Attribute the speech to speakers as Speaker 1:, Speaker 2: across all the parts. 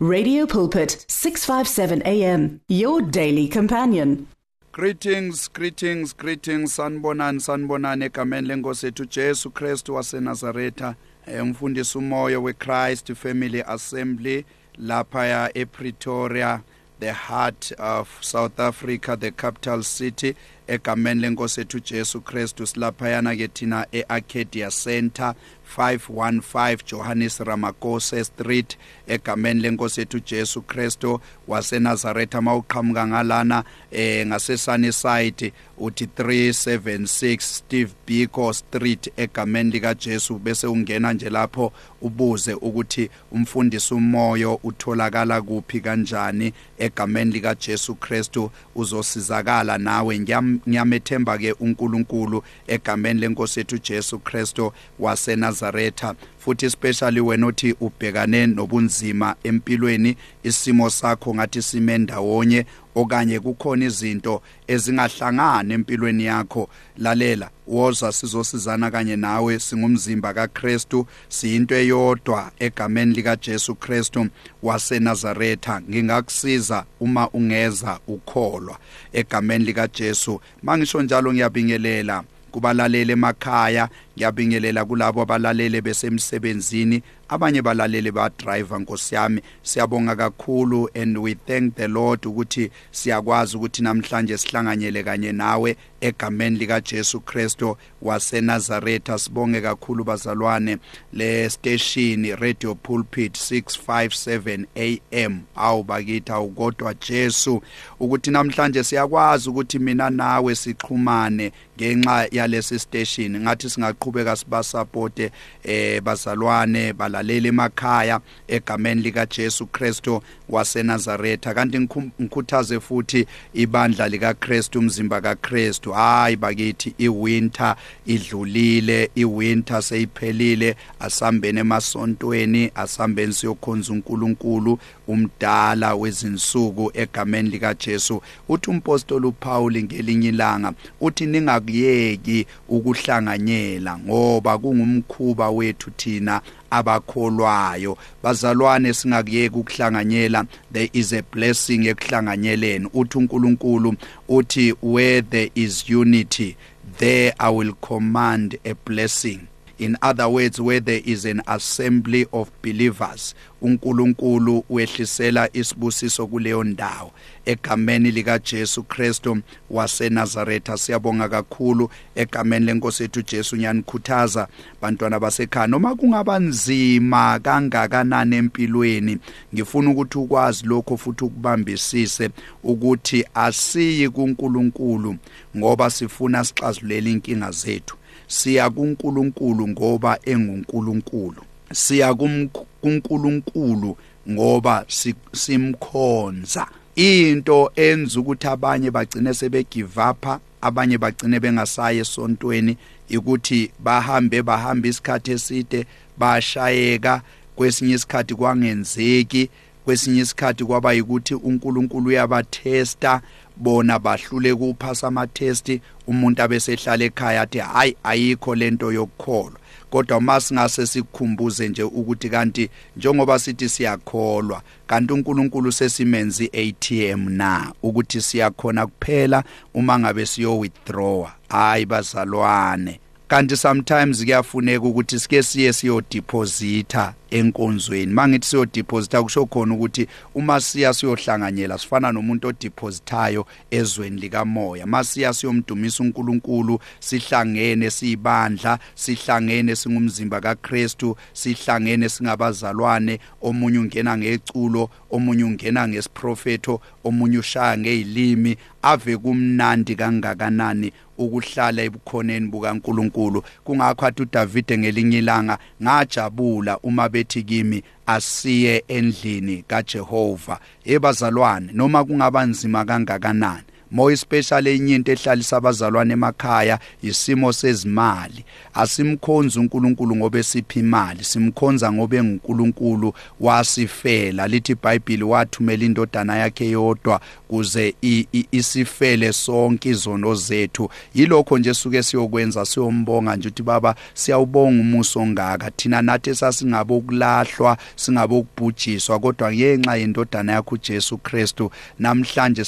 Speaker 1: Radio Pulpit 657 AM your daily companion.
Speaker 2: Greetings, greetings, greetings. Sanibonani, sanibonani egameni lenkosi ethu Jesu Kristu waseNazaretha. Umfundisi umoya weChrist Family Assembly lapha ya ePretoria, the heart of South Africa, the capital city. egameni lenkosi ethu Jesu Kristu silaphayana ke thina eArcadia Center 515 Johannes Ramakose Street egameni lenkosi ethu Jesu Kristu waseNazaretha mawuqhamuka ngalana eh ngasesane side uthi 376 Steve Biko Street egameni lika Jesu. Bese ungena nje lapho ubuze ukuthi umfundisi umoyo utholakala kuphi kanjani egameni lika Jesu Kristu. Uzosizakala nawe. Ngiyamethemba ke uNkulunkulu egameni lenkosi ethu Jesu Kristu waseNazaretha futhi especially wena othi ubhekane nobunzima empilweni isimo sakho ngathi sime ndawonye okanye kukhona izinto ezingahlangana empilweni yakho. Lalela woza sizosizana kanye nawe singumzimba kaKristu siyinto eyodwa egameni lika Jesu Kristu waseNazaretha ngingakusiza uma ungeza ukholwa egameni lika Jesu mangisho njalo ngiyabingelela kubalaleli emakhaya ngiyabingelela kulabo abalalele besemsebenzini. Abanye balalele ba driver nkosiyami siyabonga kakhulu and we thank the Lord ukuthi siyakwazi ukuthi namhlanje sihlanganyele kanye nawe egameni lika Jesu Kristo waseNazaretha. Sibonge kakhulu bazalwane le station Radio Pulpit 657 AM awu bakithi awukodwa Jesu ukuthi namhlanje siyakwazi ukuthi mina nawe sixhumane ngenxa yalesi station. Ngathi singaqhubeka sibasupporte eh bazalwane balalele emakhaya egameni lika Jesu Kristo waseNazaretha. Kanti ngikhuthaze futhi ibandla lika Kristu umzimba kaKristu. Hayi bakithi iwinter idlulile iwinter seyiphelile. Asambene emasontweni asambeni siyokhonza uNkulunkulu umdala wezinsuku egameni lika Jesu uthi umpostoli uPaul ngelinye ilanga uthi ningakuyeki ukuhlanganyela. Ngoba kungumkhuba wethu thina abakholwayo. Bazalwane singakuyeki ukuhlanganyela. There is a blessing ekuhlanganyeleni. Uthi uNkulunkulu uthi where there is unity there i will command a blessing. In other words where there is an assembly of believers uNkulunkulu wehlisela isibusiso kuleyo ndawo. Egameni lika Jesu Kristu waseNazaretha. Siyabonga kakhulu egameni lenkosi ethu Jesu. Nyanikhuthaza bantwana basekhaya noma kungaba nzima kangakanani empilweni ngifuna ukuthi ukwazi lokho futhi ukubambisise ukuthi asiyi kuNkulunkulu ngoba sifuna sixazulele inkinga zethu. Siya kuNkulunkulu ngoba enguNkulunkulu. Siya kuNkulunkulu ngoba simkhonza. Into enza ukuthi abanye bagcine sebegive up abanye bagcine bengasaye esontweni ukuthi bahambe bahamba isikhathi eside bashayeka kwesinye isikhathi kwangenzeki kwesinye isikhathi kwaba yikuthi uNkulunkulu uyabathesta bona bahlule kuphasa amathesti umuntu abesehlala ekhaya athi hayi ayikho lento yokukholwa. Kodwa masingase sikukhumbuze nje ukuthi kanti njengoba sithi siyakholwa kanti uNkulunkulu sesimenzi iATM na? Ukuthi siyakhona kuphela uma ngabe siyo withdraw hayi bazalwane. Kanti sometimes kuyafuneka ukuthi sike siye siyo deposita enkonzweni. Mangithi siyo deposita kusho khona ukuthi uma siya siyohlanganyela sifana nomuntu odepositayo ezweni likamoya. Masiya siyomdumisa uNkulunkulu sihlangene sibandla sihlangene singumzimba kaKristu sihlangene singabazalwane omunye ungena ngeculo omunye ungena ngesiprofeto omunye ushaya ngezilimi ave kumnandi kangakanani ukuhlala ebukhoneni bukaNkuluNkulu. Kungakho athi uDavide ngelinye ilanga ngajabula uma bethi kimi asiye endlini kaJehova. Ebazalwane noma kungaba nzima kangakanani? More especially enye into ehlalisa abazalwane emakhaya isimo sezimali. Asimkhonza uNkulunkulu ngoba esipha imali simkhonza ngoba enguNkulunkulu wasifela. Lithi iBhayibheli wathumela indodana yakhe yodwa kuze isifele sonke izono zethu. Yilokho nje suke siyokwenza siyombonga nje ukuthi baba siyawubonga umuso ongaka. Thina nathi sasingabo ukulahlwa singabo ukubhujiswa kodwa ngenxa yendodana yakho uJesu Kristu namhlanje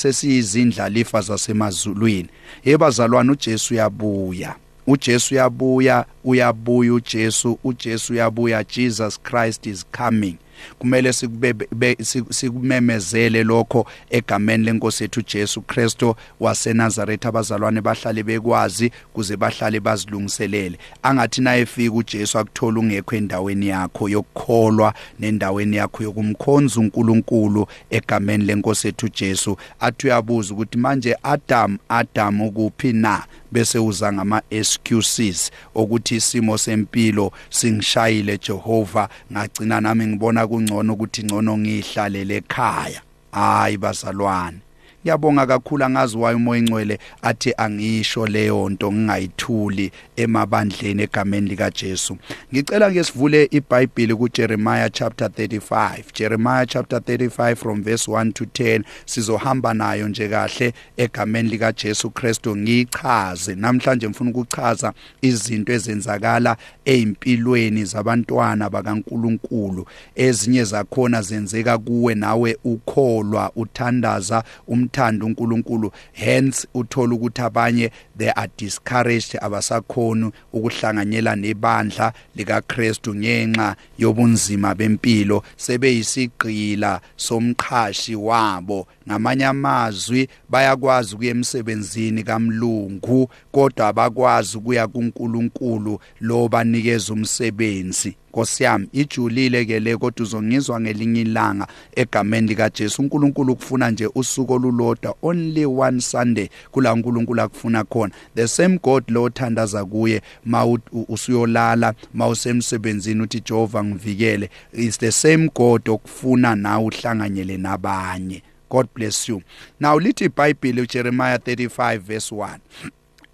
Speaker 2: sesiyizindlalifa zasemazulwini yebazalwane uJesu uyabuya. uJesu uyabuya uyabuya uJesu uJesu uyabuya. Jesus Christ is coming. Kumele sikube sikumemezele lokho egameni lenkosi yethu Jesu Kristo waseNazaretha. Abazalwane bahlale bekwazi kuze bahlale bazilungiselele. Angathi na efika uJesu akuthola ungekho endaweni yakho yokukholwa nendaweni yakho yokumkhonza uNkulunkulu egameni lenkosi yethu Jesu. Athi uyabuza ukuthi manje Adam Adam ukuphi na? Bese uza ngama excuses ukuthi isimo sempilo singishayile Jehova. Ngagcina nami ngibona kungcono ukuthi ngcono ngihlalele ekhaya. Hayi bazalwane. Ngiyabonga kakhulu angazi wayo umoya ingcwele athi angisho leyo nto ngingayithuli emabandleni egameni lika Jesu ngicela ngesivule iBhayibheli kuJeremiah chapter 35 Jeremiah chapter 35 from verse 1 to 10 sizohamba nayo nje kahle egameni lika Jesu Kristu. Ngichaze namhlanje ngifuna ukuchaza izinto ezenzakala ezimpilweni zabantwana bakaNkuluNkulu. Ezinye zakhona zenzeka kuwe nawe ukholwa uthandaza um ukumthanda uNkulunkulu hence uthola ukuthi abanye they are discouraged abasakhona ukuhlanganyela nebandla likaKristu ngenxa yobunzima bempilo. Sebeyisigqila somqhashi wabo. Ngamanye amazwi bayakwazi ukuya emsebenzini kaMlungu kodwa abakwazi ukuya kuNkulunkulu lo banikeza umsebenzi. Nkosi yami ijulile ke le kodwa uzongizwa ngelinye ilanga egameni lika Jesu uNkulunkulu kufuna nje usuku olulodwa only one Sunday kula uNkulunkulu akufuna khona. The same God lo othandaza kuye ma usuyolala ma usemsebenzini uthi Jehova ngivikele. Is the same God okufuna nawe uhlanganyele nabanye. God bless you. Now lithi iBhayibheli uJeremiah 35 verse 1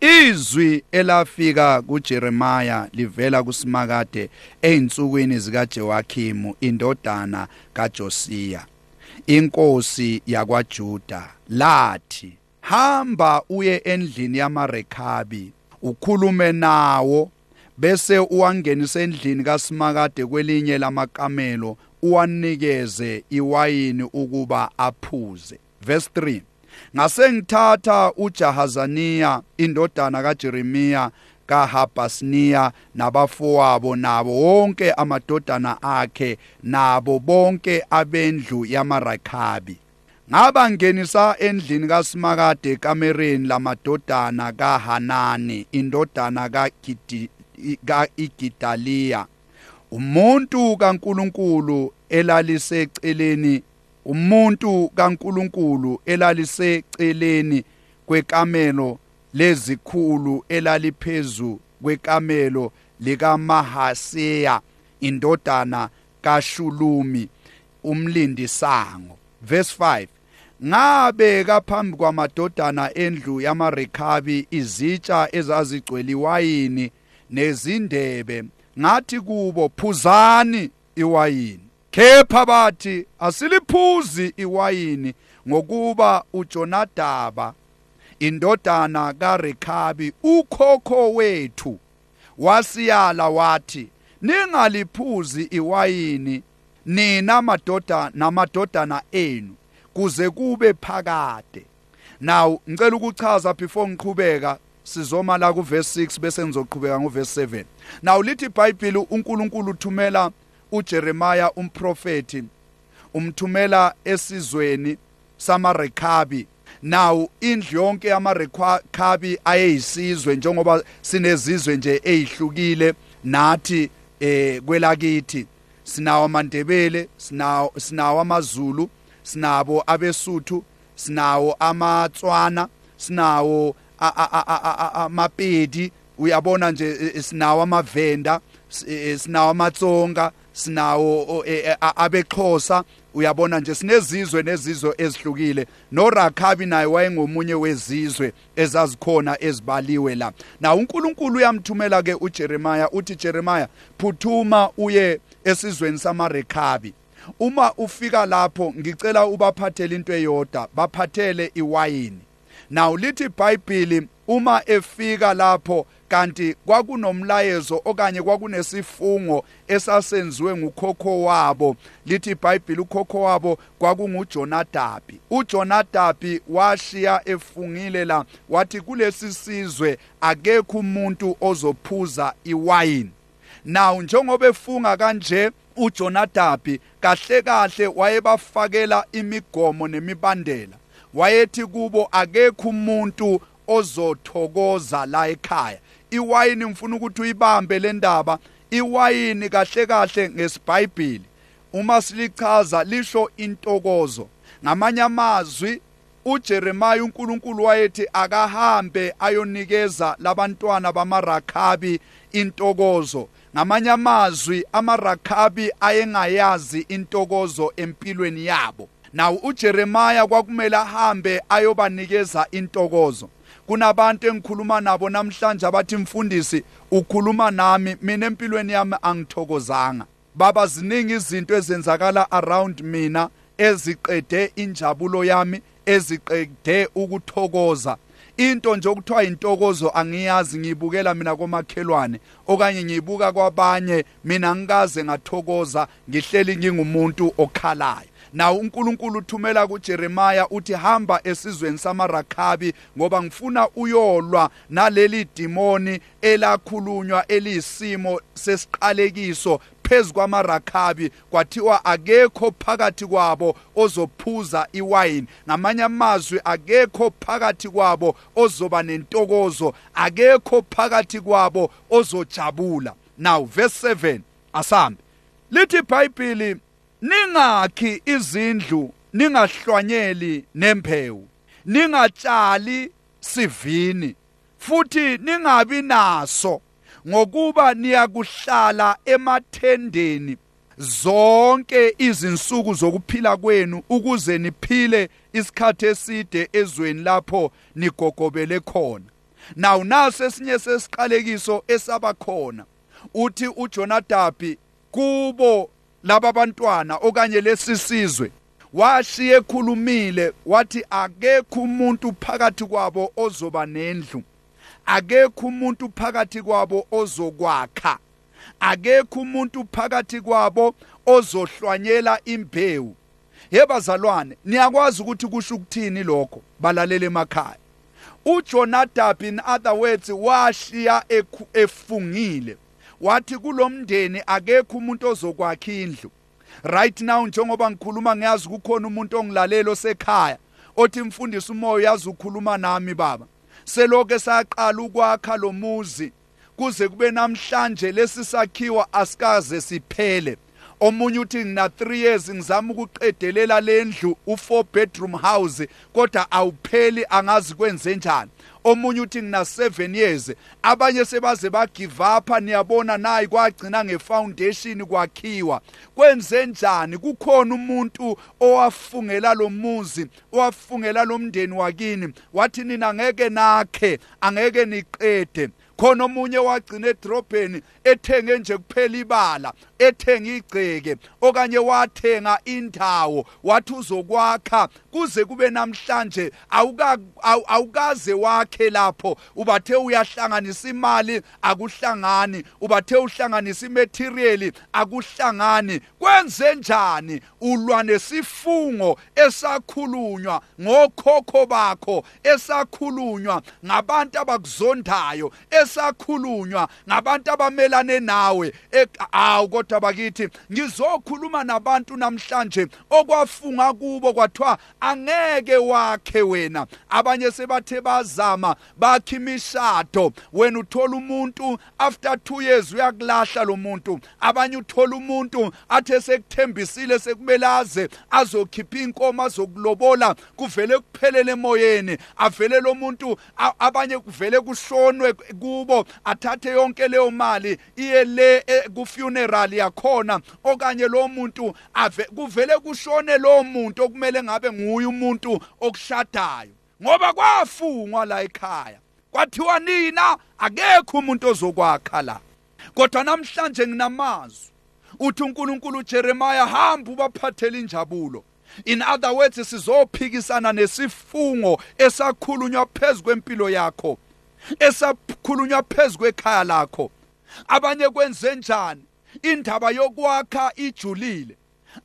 Speaker 2: Izwi elafika kuJeremiah livela kusimakade einsukwini zikaJewakimu indodana kaJosiya inkosi yakwaJuda lathi hamba uye endlini yamaRekhabi ukhulume nawo bese uwangenisa endlini kaSimakade kwelinye lamakamelo uwanikeze iwayini ukuba aphuze. Verse 3 ngasengithatha uJahazaniya indodana kaJeremiya kaHabasniya nabafowabo nabo wonke amadodana akhe nabo bonke abendlu yamaRakhabi. Ngabangenisa endlini kaSimakade kamereni lamadodana kaHanani indodana kaGidi kaIgidaliya. Umuntu kaNkuluNkulu elaliseceleni umuntu kaNkuluNkulu elaliseceleni kwekamelo lezikhulu elaliphezulu kwekamelo likaMahaseya indodana kaShulumi umlindisango. Verse 5 ngabeka phambi kwamadodana endlu yamaRekhabi izitsha ezazigcwele iwayini nezindebe ngathi kubo phuzani iwayini kepha bathi asiliphuzi iwayini ngokuba uJonadaba indodana kaRekhabi ukhokho wethu. Wasiyala wathi ningaliphuzi iwayini nina madoda namadodana enu kuze kube phakade. Now ngicela ukuchaza before ngiqhubeka sizoma la kuverse 6 bese ngizoqhubeka ngoverse 7 now lithi iBhayibheli uNkulunkulu uthumela uJeremiah umprofeti umthumela esizweni samaRekhabi. Now indlu yonke yamaRekhabi ayeyisizwe njengoba sinezizwe nje ezihlukile nathi eh kwelakithi. Sinawo amandebele sinawo sinawo amazulu sinabo abesuthu sinawo amatswana sinawo amapedi uyabona nje sinawo amavenda sinawo amatsonga sinawo e, e, abexhosa. Uyabona nje sinezizwe nezizwe ezihlukile. noRakabi naye wayengomunye wezizwe ezazikhona ezibaliwe la. Na uNkulunkulu uyamthumela ke uJeremiah uthi Jeremiah phuthuma uye esizweni samaRekabi uma ufika lapho ngicela ubaphathele into eyodwa baphathele iwayini. Now lithi iBhayibheli uma efika lapho kanti kwakunomlayezo okanye kwakunesifungo esasenziwe ngukhokho wabo. Lithi iBhayibheli ukhokho wabo kwakunguJonadabi. uJonadabi washiya efungile la wathi kulesi sizwe akekho umuntu ozophuza iwayini. Now njengoba efunga kanje uJonadabi kahle kahle wayebafakela imigomo nemibandela. Wayethi kubo akekho umuntu ozothokoza la ekhaya. Iwayini ngifuna ukuthi uyibambe le ndaba iwayini kahle kahle ngesibhayibheli. Uma silichaza lisho intokozo. Ngamanye amazwi uJeremiah uNkulunkulu wayethi akahambe ayonikeza labantwana bamaRakhabi intokozo. Ngamanye amazwi amaRakhabi ayengayazi intokozo empilweni yabo. Naw uJeremiah kwakumele ahambe ayobanikeza intokozo. Kunabantu engikhuluma nabo namhlanje abathi mfundisi ukhuluma nami mina empilweni yami angithokozanga. Baba ziningi izinto ezenzakala around mina eziqede injabulo yami eziqede ukuthokoza. Into nje okuthiwa intokozo angiyazi ngiyibukela mina komakhelwane okanye ngiyibuka kwabanye mina ngikaze ngathokoza ngihleli ngingumuntu okhalayo. Nawo uNkulunkulu uthumela kuJeremiah uthi hamba esizweni samaRakhabi ngoba ngifuna uyolwa naleli demoni elakhulunywa eliyisimo sesiqalekiso phezu kwamarakhabi. Kwathiwa akekho phakathi kwabo ozophuza iwayini. Ngamanye amazwi akekho phakathi kwabo ozoba nentokozo. Akekho phakathi kwabo ozojabula. Now verse 7 asambe. Lithi iBhayibheli ningakhi izindlu ningahlwanyeli nempewu ningatshali sivini futhi ningabi naso ngokuba niyakuhlala emathendeni zonke izinsuku zokuphila kwenu ukuze niphile isikhathi eside ezweni lapho nigogobele khona. Nawu naso esinye sesiqalekiso esaba khona. Uthi uJonadabi kubo laba bantwana okanye lesisizwe washiya ekhulumile wathi akekho umuntu phakathi kwabo ozoba nendlu akekho umuntu phakathi kwabo ozokwakha akekho umuntu phakathi kwabo ozohlwanyela imbewu. Yebazalwane niyakwazi ukuthi kusho ukuthini lokho? Balalele emakhaya. uJonadab in other words washiya efungile. Wathi kulomndeni akekho umuntu ozokwakha indlu. Right now njengoba ngikhuluma ngiyazi kukhona umuntu ongilalela osekhaya othi mfundisi umoya yazi ukhuluma nami baba. Seloke saqala ukwakha lo muzi kuze kube namhlanje lesi sakhiwa asikaze siphele. Omunye uthi ngina 3 years ngizama ukuqedelela lendlu u4 bedroom house kodwa awupheli angazi kwenze njani omunye uthi ngina 7 years abanye sebaze bagive up niyabona nayi kwagcina ngefoundation kwakhiwa. Kwenze njani? Kukhona umuntu owafungela lo muzi owafungela lo mndeni wakini. Wathi nina ngeke nakhe angeke niqede. Khona omunye wagcina edrobheni ethenge nje kuphela ibala. Ethenga igceke okanye wathenga indawo wathi uzokwakha kuze kube namhlanje awukaze wakhe lapho. Ubathe uyahlanganisa imali akuhlangani. Ubathe uhlanganisa imaterial akuhlangani. Kwenze njani? Ulwa nesifungo esakhulunywa ngokhokho bakho esakhulunywa ngabantu abakuzondayo esakhulunywa ngabantu abamelane nawe. Awu kodwa bakithi ngizokhuluma nabantu namhlanje okwafunga kubo kwathiwa angeke wakhe wena. Abanye sebathe bazama bakha imishado. Wena uthola umuntu after 2 years uyakulahla lo muntu. Abanye uthola umuntu athe sekuthembisile sekumele aze azokhipha inkomo azokulobola kuvele kuphelele emoyeni. Avele lo muntu abanye kuvele kushonwe kubo athathe yonke leyo mali iye le ku funeral imali yakhona okanye lo muntu ave kuvele kushone lo muntu okumele ngabe nguye umuntu okushadayo. Ngoba kwafungwa la ekhaya kwathiwa nina akekho umuntu ozokwakha la. Kodwa namhlanje nginamazwi uthi uNkulunkulu uJeremiah hamba ubaphathele injabulo. In other words sizophikisana nesifungo esakhulunywa phezulu kwempilo yakho esakhulunywa phezulu kwekhaya lakho. Abanye kwenze njani? Indaba yokwakha ijulile.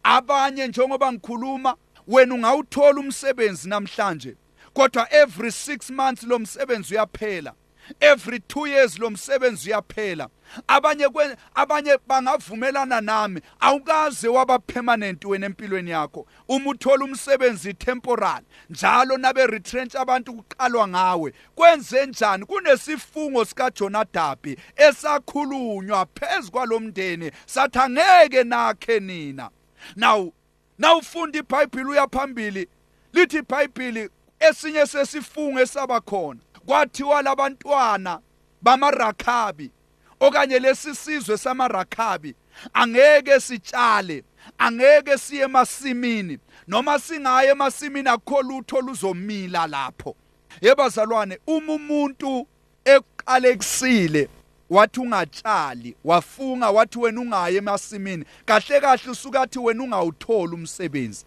Speaker 2: Abanye njengoba ngikhuluma wena ungawuthola umsebenzi namhlanje kodwa every 6 months lo msebenzi uyaphela. Every 2 years lo msebenzi uyaphela. Abanye abanye bangavumelana nami. Awukaze waba permanent wena empilweni yakho. Uma uthola umsebenzi temporary njalo nabe retrench abantu kuqalwa ngawe. Kwenze njani? Kunesifungo sika Jonadabi esakhulunywa phezukwa lomndeni sathi angeke nakhe nina. Now nawufunda iBhayibheli uyaphambili lithi iBhayibheli esinye sesifungo esaba khona. Kwathiwa labantwana bamarakhabi okanye lesi sizwe samarakhabi angeke sitshale angeke siye emasimini noma singaye emasimini akho lutho luzomila lapho. Yebazalwane uma umuntu eqalekisile wathi ungatshali wafunga wathi wena ungaye emasimini kahle kahle usukathi wena ungawuthola umsebenzi.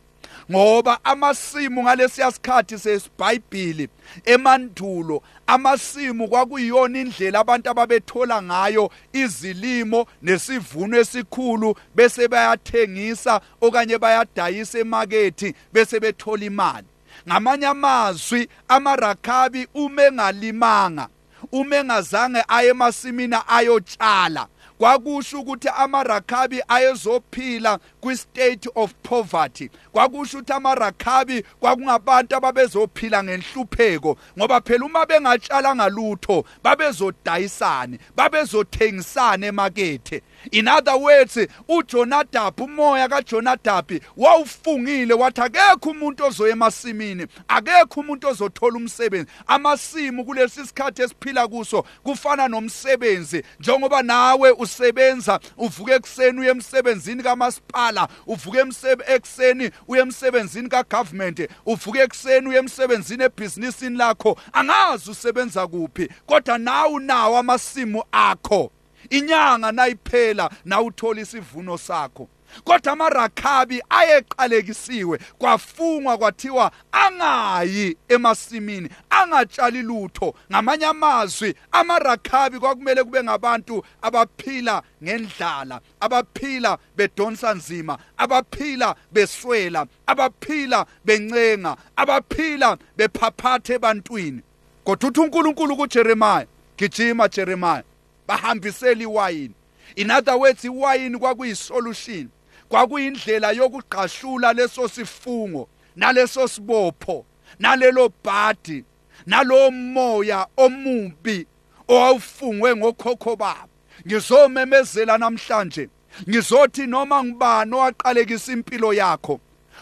Speaker 2: Ngoba amasimu ngalesiya sikhathi sesibhayibhili emandulo amasimu kwakuyiyona indlela abantu ababethola ngayo izilimo nesivuno esikhulu bese bayathengisa okanye bayadayisa emakethi bese bethola imali. Ngamanye amazwi amarakhabi uma engalimanga uma engazange aye emasimini ayotshala kwakusho ukuthi amarakhabi ayezophila kwi-state of poverty. Kwakusho ukuthi amarakhabi kwakungabantu ababezophila ngenhlupheko ngoba phela uma bengatshalanga lutho babezodayisana babezothengisana emakethe. In other words uJonadab umoya kaJonadab wawufungile wathi akekho umuntu ozoya emasimini akekho umuntu ozothola umsebenzi. Amasimu kulesi sikhathi esiphila kuso kufana nomsebenzi njengoba nawe usebenza uvuke ekseni uye emsebenzini kamasipala uvuke ekseni uye emsebenzini kagovernment uvuke ekseni uye emsebenzini ebhizinisini lakho. Angazi usebenza kuphi kodwa nawe unawo amasimu akho. Inyanga nayiphela nawuthola isivuno sakho. Kodwa amarakhabi ayeqalekisiwe kwafungwa kwathiwa angayi emasimini angatshali lutho. Ngamanye amazwi amarakhabi kwakumele kube ngabantu abaphila ngendlala abaphila bedonsa nzima abaphila beswela abaphila bencenga abaphila bephaphatha ebantwini. Kodwa uthi uNkulunkulu kuJeremiah gijima Jeremiah bahambisela iwayini. In other words iwayini kwakuyisolution kwakuyindlela yokuqashula leso sifungo naleso sibopho nalelo bhadi nalo moya omubi owawufungwe ngokhokho babo. Ngizomemezela namhlanje ngizothi noma ngibani owaqalekisa impilo yakho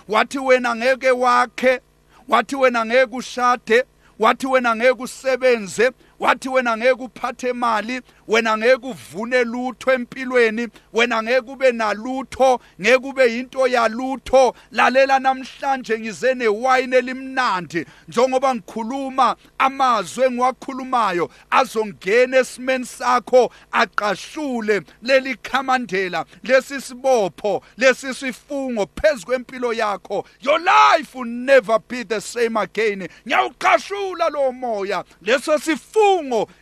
Speaker 2: wathi wena ngeke wakhe wathi wena ngeke ushade wathi wena ngeke usebenze wathi wena ngeke uphathe imali wena ngeke uvune lutho empilweni wena ngeke ube nalutho ngeke ube into yalutho. Lalela namhlanje ngize newayini elimnandi. Njengoba ngikhuluma amazwi engiwakhulumayo azongena esimeni sakho aqashule leli khamandela lesi sibopho lesi sifungo phezulu kwempilo yakho. Your life will never be the same again. Ngiyawuqashula lo moya. Leso sifungo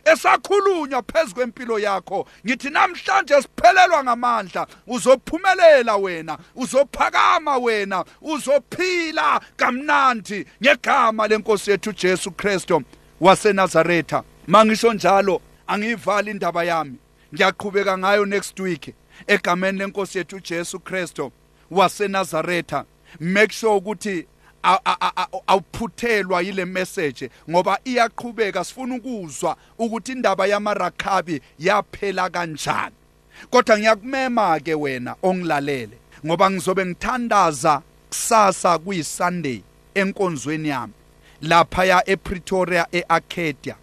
Speaker 2: esakhulunywa phezulu kwempilo yakho. Ngithi namhlanje siphelelwa ngamandla. Uzophumelela wena uzophakama wena uzophila kamnandi ngegama lenkosi yethu Jesu Kristo waseNazaretha. Mangisho njalo angivali indaba yami. Ngiyaqhubeka ngayo next week egameni lenkosi yethu Jesu Kristo waseNazaretha. Make sure ukuthi awuphuthelwa yile message ngoba iyaqhubeka sifuna ukuzwa ukuthi indaba yamarakhabi yaphela kanjani. Kodwa ngiyakumema ke wena ongilalele ngoba ngizobe ngithandaza kusasa kuyisunday enkonzweni yami lapha ya ePretoria eArcadia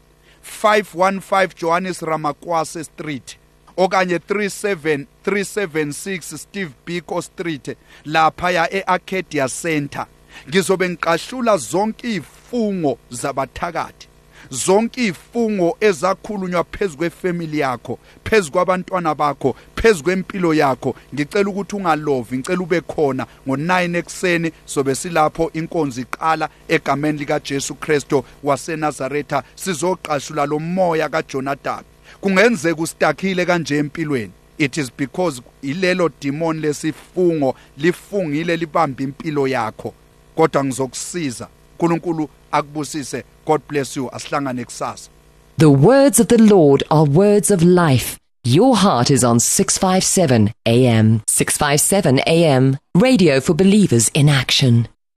Speaker 2: 515 Johannes Ramakwase Street okanye 37 376 Steve Biko Street lapha ya eArcadia Center. Ngizobe ngiqashula zonke izifungo zabathakathi zonke izifungo ezakhulunywa phezulu kwefamily yakho phezulu kwabantwana bakho phezulu kwempilo yakho. Ngicela ukuthi ungalovi ngicela ube khona ngo9 ekseni sobe silapho inkonzo iqala egameni lika Jesu Kristo waseNazaretha. Sizoqashula lo moya kaJonathan. Kungenzeka ustakile kanje empilweni. It is because ilelo demon lesifungo lifungile libamba impilo yakho. Kodwa ngizokusiza uNkulunkulu akubusise god bless you asihlangane kusasa
Speaker 3: The words of the Lord are words of life. Your heart is on 657 AM. 657 AM. Radio for believers in action.